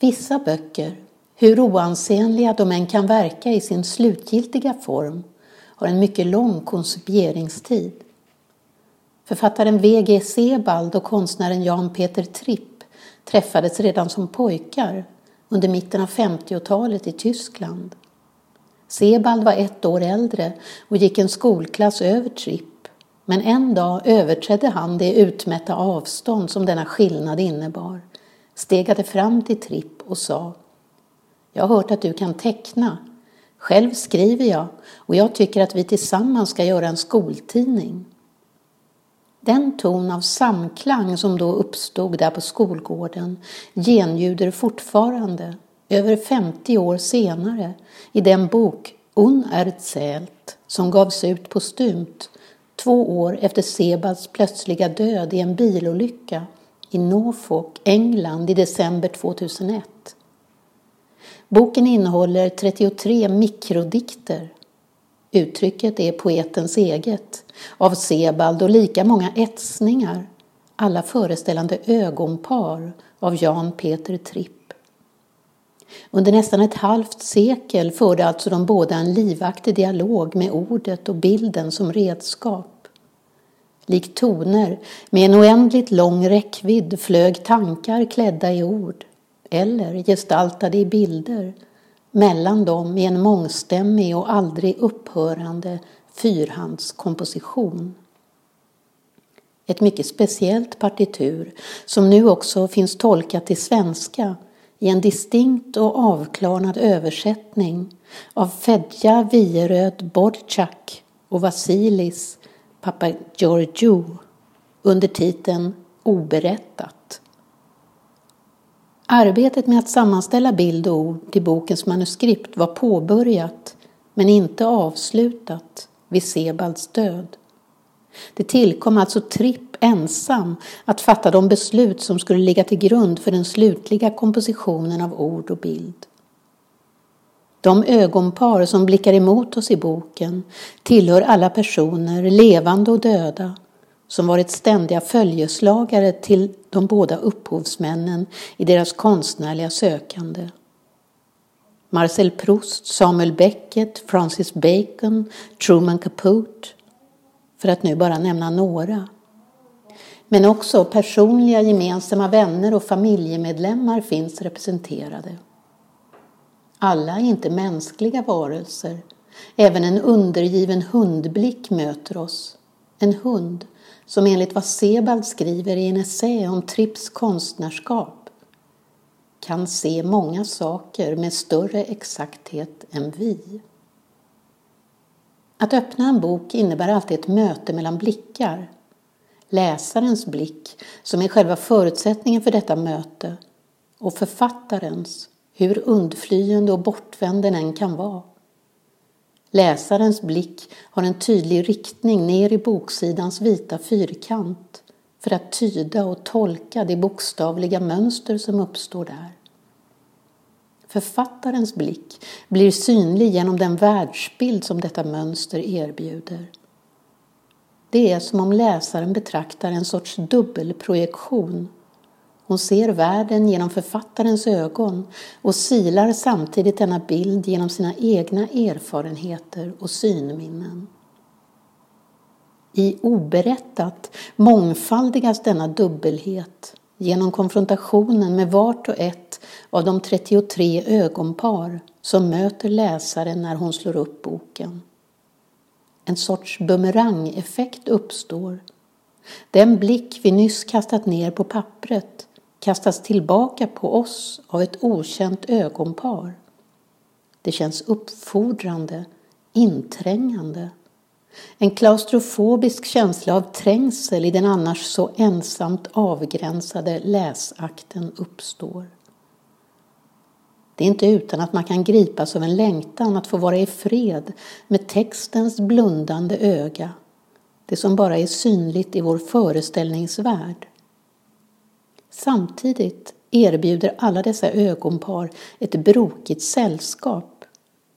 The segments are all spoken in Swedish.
Vissa böcker, hur oansenliga de än kan verka i sin slutgiltiga form, har en mycket lång koncipieringstid. Författaren V.G. Sebald och konstnären Jan Peter Tripp träffades redan som pojkar under mitten av 50-talet i Tyskland. Sebald var ett år äldre och gick en skolklass över Tripp, men en dag överträdde han det utmätta avstånd som denna skillnad innebar, stegade fram till Tripp och sa Jag har hört att du kan teckna. Själv skriver jag och jag tycker att vi tillsammans ska göra en skoltidning. Den ton av samklang som då uppstod där på skolgården genljuder fortfarande, över 50 år senare, i den bok Unerzählt som gavs ut postumt två år efter Sebads plötsliga död i en bilolycka i Norfolk, England i december 2001. Boken innehåller 33 mikrodikter Uttrycket är poetens eget, av Sebald och lika många etsningar, alla föreställande ögonpar av Jan Peter Tripp. Under nästan ett halvt sekel förde alltså de båda en livaktig dialog med ordet och bilden som redskap. Likt toner med en oändligt lång räckvidd flög tankar klädda i ord eller gestaltade i bilder mellan dem i en mångstämmig och aldrig upphörande fyrhandskomposition. Ett mycket speciellt partitur som nu också finns tolkat till svenska i en distinkt och avklarnad översättning av Fedja Wieröd Bordtjak och Vasilis pappa Giorgio under titeln Oberättat. Arbetet med att sammanställa bild och ord till bokens manuskript var påbörjat men inte avslutat vid Sebalds död. Det tillkom alltså Tripp ensam att fatta de beslut som skulle ligga till grund för den slutliga kompositionen av ord och bild. De ögonpar som blickar emot oss i boken tillhör alla personer, levande och döda, som varit ständiga följeslagare till de båda upphovsmännen i deras konstnärliga sökande. Marcel Proust, Samuel Beckett, Francis Bacon, Truman Capote, för att nu bara nämna några. Men också personliga gemensamma vänner och familjemedlemmar finns representerade. Alla är inte mänskliga varelser. Även en undergiven hundblick möter oss. En hund som enligt vad Sebald skriver i en essä om Tripps konstnärskap kan se många saker med större exakthet än vi. Att öppna en bok innebär alltid ett möte mellan blickar. Läsarens blick, som är själva förutsättningen för detta möte, och författarens, hur undflyende och bortvänd den än kan vara. Läsarens blick har en tydlig riktning ner i boksidans vita fyrkant för att tyda och tolka det bokstavliga mönster som uppstår där. Författarens blick blir synlig genom den världsbild som detta mönster erbjuder. Det är som om läsaren betraktar en sorts dubbelprojektion hon ser världen genom författarens ögon och silar samtidigt denna bild genom sina egna erfarenheter och synminnen. I oberättat mångfaldigas denna dubbelhet genom konfrontationen med vart och ett av de 33 ögonpar som möter läsaren när hon slår upp boken. En sorts bumerangeffekt uppstår. Den blick vi nyss kastat ner på pappret kastas tillbaka på oss av ett okänt ögonpar. Det känns uppfordrande, inträngande. En klaustrofobisk känsla av trängsel i den annars så ensamt avgränsade läsakten uppstår. Det är inte utan att man kan gripas av en längtan att få vara i fred med textens blundande öga, det som bara är synligt i vår föreställningsvärld. Samtidigt erbjuder alla dessa ögonpar ett brokigt sällskap,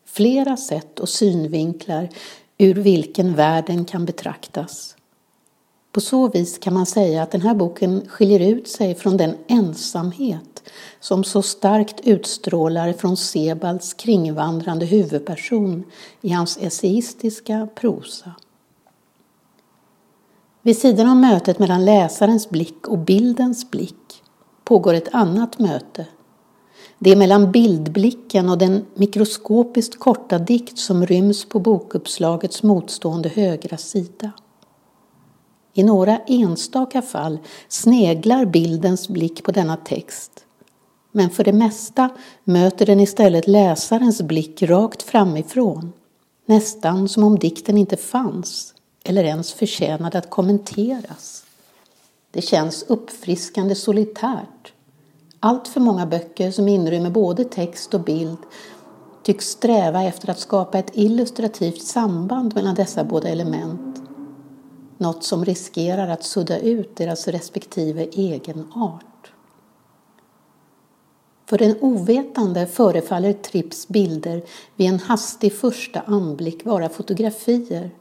flera sätt och synvinklar ur vilken världen kan betraktas. På så vis kan man säga att den här boken skiljer ut sig från den ensamhet som så starkt utstrålar från Sebalds kringvandrande huvudperson i hans essayistiska prosa. Vid sidan av mötet mellan läsarens blick och bildens blick pågår ett annat möte. Det är mellan bildblicken och den mikroskopiskt korta dikt som ryms på bokuppslagets motstående högra sida. I några enstaka fall sneglar bildens blick på denna text, men för det mesta möter den istället läsarens blick rakt framifrån, nästan som om dikten inte fanns eller ens förtjänade att kommenteras. Det känns uppfriskande solitärt. Allt för många böcker som inrymmer både text och bild tycks sträva efter att skapa ett illustrativt samband mellan dessa båda element något som riskerar att sudda ut deras respektive egenart. För den ovetande förefaller Tripps bilder vid en hastig första anblick vara fotografier.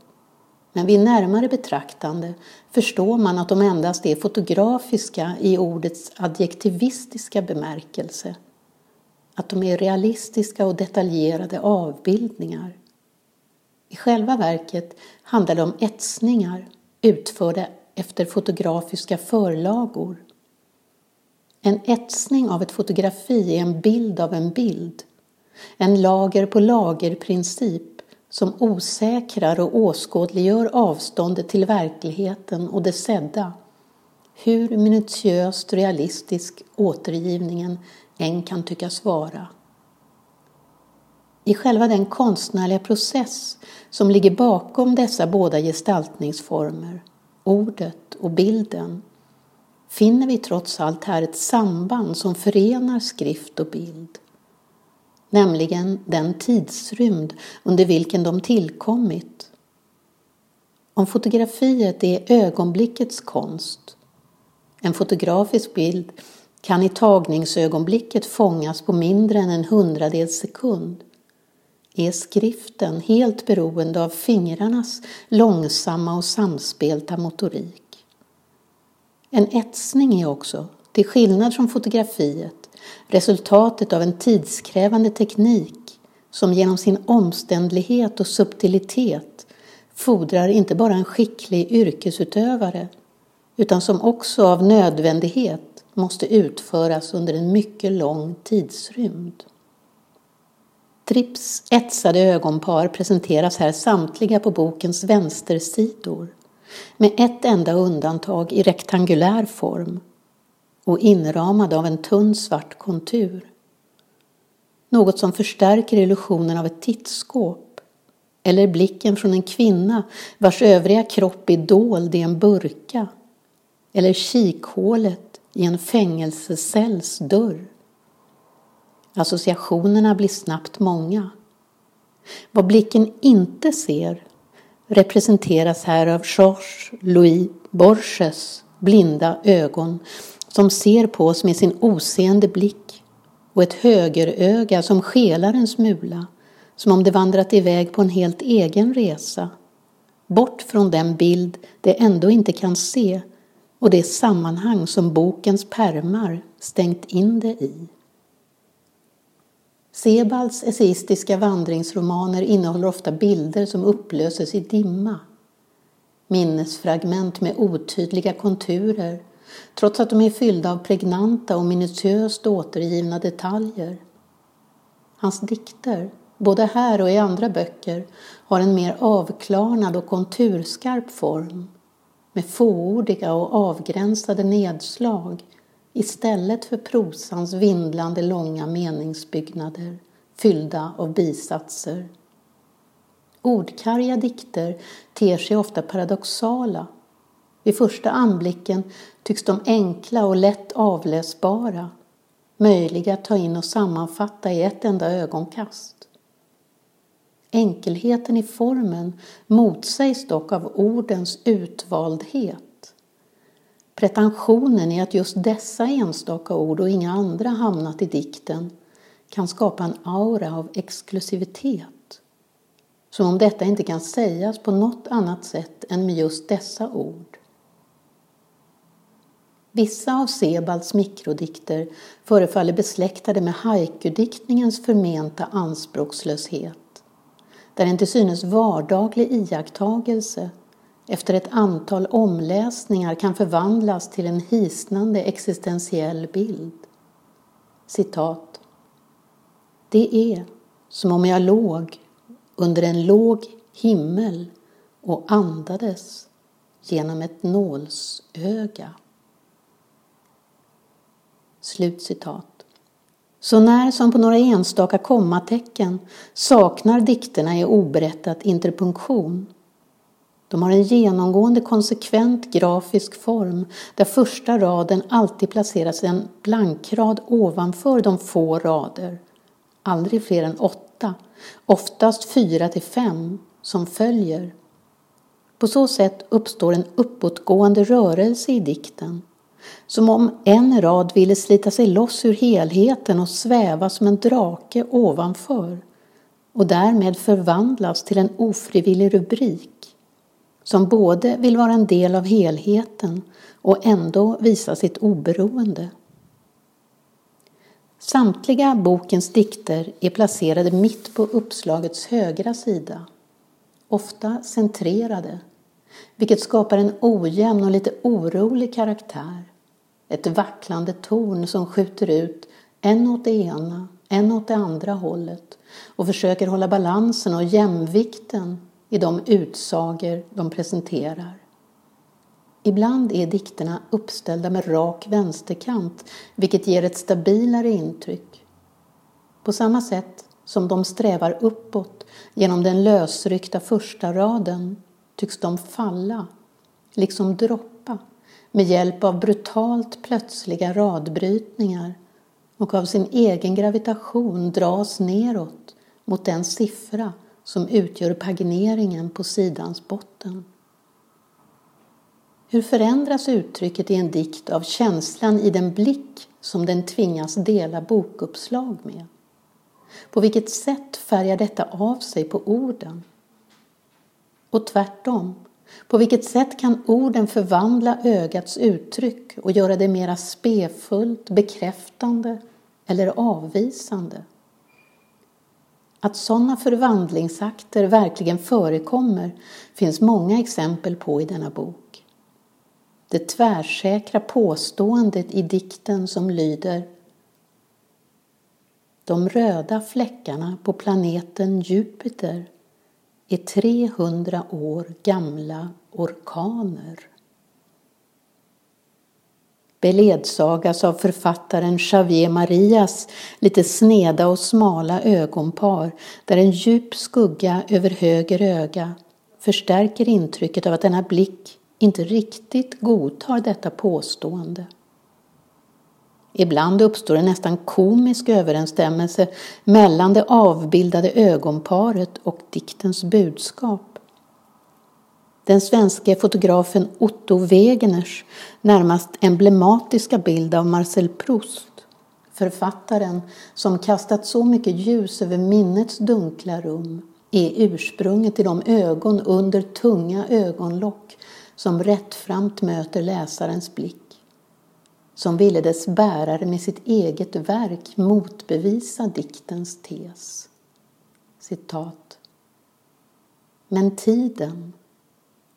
Men vid närmare betraktande förstår man att de endast är fotografiska i ordets adjektivistiska bemärkelse. Att de är realistiska och detaljerade avbildningar. I själva verket handlar det om etsningar utförda efter fotografiska förlagor. En etsning av ett fotografi är en bild av en bild. En lager på lager-princip som osäkrar och åskådliggör avståndet till verkligheten och det sedda, hur minutiöst realistisk återgivningen än kan tyckas vara. I själva den konstnärliga process som ligger bakom dessa båda gestaltningsformer, ordet och bilden, finner vi trots allt här ett samband som förenar skrift och bild. Nämligen den tidsrymd under vilken de tillkommit. Om fotografiet är ögonblickets konst, en fotografisk bild kan i tagningsögonblicket fångas på mindre än en hundradels sekund är skriften helt beroende av fingrarnas långsamma och samspelta motorik. En etsning är också, till skillnad från fotografiet, resultatet av en tidskrävande teknik som genom sin omständlighet och subtilitet fordrar inte bara en skicklig yrkesutövare utan som också av nödvändighet måste utföras under en mycket lång tidsrymd. Tripps etsade ögonpar presenteras här samtliga på bokens vänstersidor med ett enda undantag i rektangulär form och inramade av en tunn svart kontur. Något som förstärker illusionen av ett tittskåp eller blicken från en kvinna vars övriga kropp är dold i en burka eller kikhålet i en fängelsecells dörr. Associationerna blir snabbt många. Vad blicken inte ser representeras här av Georges Louis Borges blinda ögon som ser på oss med sin oseende blick och ett högeröga som skelar en smula som om det vandrat iväg på en helt egen resa bort från den bild det ändå inte kan se och det sammanhang som bokens pärmar stängt in det i. Sebalds essayistiska vandringsromaner innehåller ofta bilder som upplöses i dimma. Minnesfragment med otydliga konturer, trots att de är fyllda av pregnanta och minutiöst återgivna detaljer. Hans dikter, både här och i andra böcker, har en mer avklarnad och konturskarp form med fåordiga och avgränsade nedslag istället för prosans vindlande långa meningsbyggnader fyllda av bisatser. Ordkarga dikter ter sig ofta paradoxala. Vid första anblicken tycks de enkla och lätt avläsbara, möjliga att ta in och sammanfatta i ett enda ögonkast. Enkelheten i formen motsägs dock av ordens utvaldhet Pretensionen i att just dessa enstaka ord och inga andra hamnat i dikten kan skapa en aura av exklusivitet. Som om detta inte kan sägas på något annat sätt än med just dessa ord. Vissa av Sebalds mikrodikter förefaller besläktade med haikudiktningens förmenta anspråkslöshet, där en till synes vardaglig iakttagelse efter ett antal omläsningar kan förvandlas till en hisnande existentiell bild. Citat. Det är som om jag låg under en låg himmel och andades genom ett nålsöga. Slutcitat. Så när som på några enstaka kommatecken saknar dikterna i oberättat interpunktion. De har en genomgående konsekvent grafisk form där första raden alltid placeras en blankrad ovanför de få rader, aldrig fler än åtta, oftast fyra till fem, som följer. På så sätt uppstår en uppåtgående rörelse i dikten som om en rad ville slita sig loss ur helheten och sväva som en drake ovanför och därmed förvandlas till en ofrivillig rubrik som både vill vara en del av helheten och ändå visa sitt oberoende. Samtliga bokens dikter är placerade mitt på uppslagets högra sida, ofta centrerade, vilket skapar en ojämn och lite orolig karaktär. Ett vacklande torn som skjuter ut en åt det ena, en åt det andra hållet och försöker hålla balansen och jämvikten i de utsagor de presenterar. Ibland är dikterna uppställda med rak vänsterkant, vilket ger ett stabilare intryck. På samma sätt som de strävar uppåt genom den lösryckta första raden tycks de falla, liksom dropp med hjälp av brutalt plötsliga radbrytningar och av sin egen gravitation dras neråt mot den siffra som utgör pagineringen på sidans botten. Hur förändras uttrycket i en dikt av känslan i den blick som den tvingas dela bokuppslag med? På vilket sätt färgar detta av sig på orden? Och tvärtom, på vilket sätt kan orden förvandla ögats uttryck och göra det mera spefullt, bekräftande eller avvisande? Att sådana förvandlingsakter verkligen förekommer finns många exempel på i denna bok. Det tvärsäkra påståendet i dikten som lyder De röda fläckarna på planeten Jupiter är 300 år gamla orkaner beledsagas av författaren Xavier Marias lite sneda och smala ögonpar där en djup skugga över höger öga förstärker intrycket av att denna blick inte riktigt godtar detta påstående. Ibland uppstår en nästan komisk överensstämmelse mellan det avbildade ögonparet och diktens budskap. Den svenske fotografen Otto Wegeners närmast emblematiska bild av Marcel Proust, författaren som kastat så mycket ljus över minnets dunkla rum, är ursprunget till de ögon under tunga ögonlock som rättframt möter läsarens blick, som ville dess bärare med sitt eget verk motbevisa diktens tes. Citat. Men tiden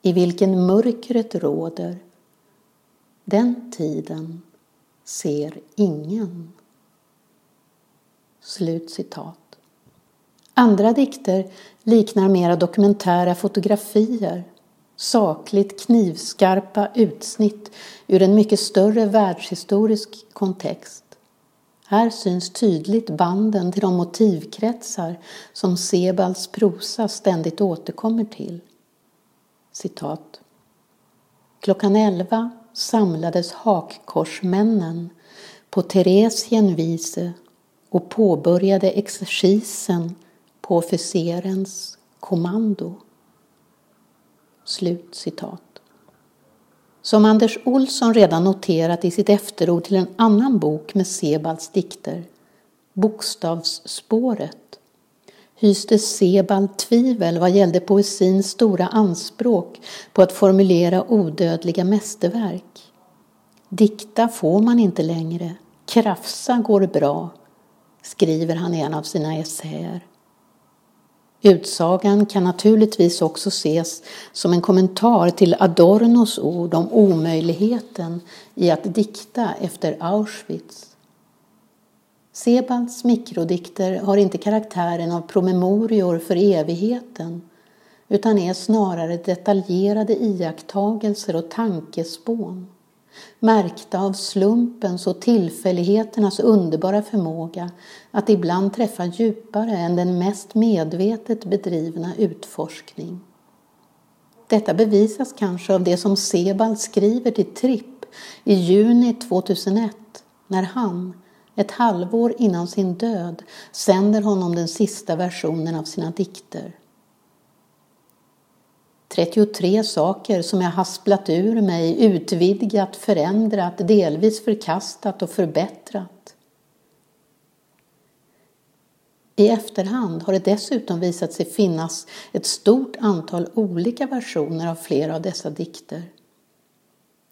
i vilken mörkret råder, den tiden ser ingen. Slut citat. Andra dikter liknar mera dokumentära fotografier, sakligt knivskarpa utsnitt ur en mycket större världshistorisk kontext. Här syns tydligt banden till de motivkretsar som Sebals prosa ständigt återkommer till. Citat. Klockan elva samlades hakkorsmännen på Theresienwiese och påbörjade exercisen på officerens kommando. Slut citat. Som Anders Olsson redan noterat i sitt efterord till en annan bok med Sebalds dikter, Bokstavsspåret, hyste Sebald tvivel vad gällde poesins stora anspråk på att formulera odödliga mästerverk. Dikta får man inte längre, krafsa går bra, skriver han i en av sina essäer. Utsagan kan naturligtvis också ses som en kommentar till Adornos ord om omöjligheten i att dikta efter Auschwitz. Sebans mikrodikter har inte karaktären av promemorior för evigheten utan är snarare detaljerade iakttagelser och tankespån märkta av slumpens och tillfälligheternas underbara förmåga att ibland träffa djupare än den mest medvetet bedrivna utforskning. Detta bevisas kanske av det som Sebald skriver till Tripp i juni 2001 när han, ett halvår innan sin död, sänder honom den sista versionen av sina dikter. 33 saker som jag hasplat ur mig, utvidgat, förändrat, delvis förkastat och förbättrat. I efterhand har det dessutom visat sig finnas ett stort antal olika versioner av flera av dessa dikter.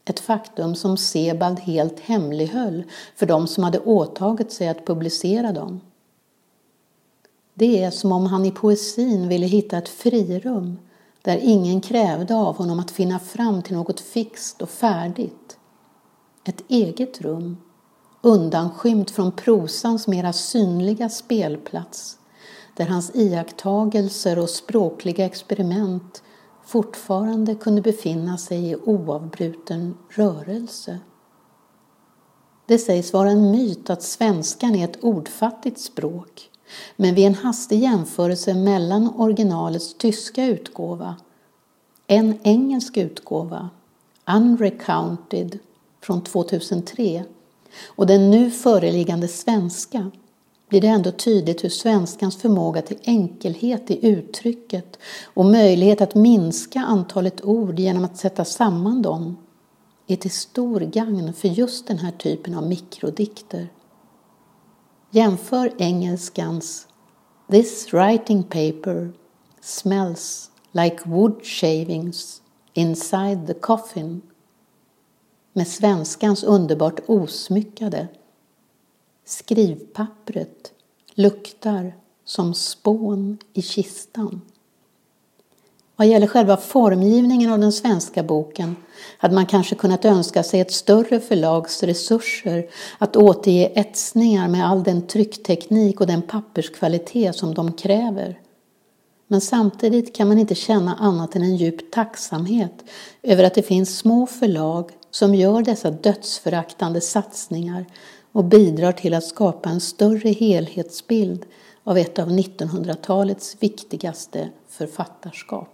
Ett faktum som Sebald helt hemlighöll för de som hade åtagit sig att publicera dem. Det är som om han i poesin ville hitta ett frirum där ingen krävde av honom att finna fram till något fixt och färdigt. Ett eget rum, undanskymt från prosans mera synliga spelplats, där hans iakttagelser och språkliga experiment fortfarande kunde befinna sig i oavbruten rörelse. Det sägs vara en myt att svenskan är ett ordfattigt språk men vid en hastig jämförelse mellan originalets tyska utgåva, en engelsk utgåva, Unrecounted från 2003 och den nu föreliggande svenska blir det ändå tydligt hur svenskans förmåga till enkelhet i uttrycket och möjlighet att minska antalet ord genom att sätta samman dem är till stor gagn för just den här typen av mikrodikter. Jämför engelskans This writing paper smells like wood shavings inside the coffin med svenskans underbart osmyckade Skrivpappret luktar som spån i kistan. Vad gäller själva formgivningen av den svenska boken hade man kanske kunnat önska sig ett större förlags resurser att återge etsningar med all den tryckteknik och den papperskvalitet som de kräver. Men samtidigt kan man inte känna annat än en djup tacksamhet över att det finns små förlag som gör dessa dödsföraktande satsningar och bidrar till att skapa en större helhetsbild av ett av 1900-talets viktigaste författarskap.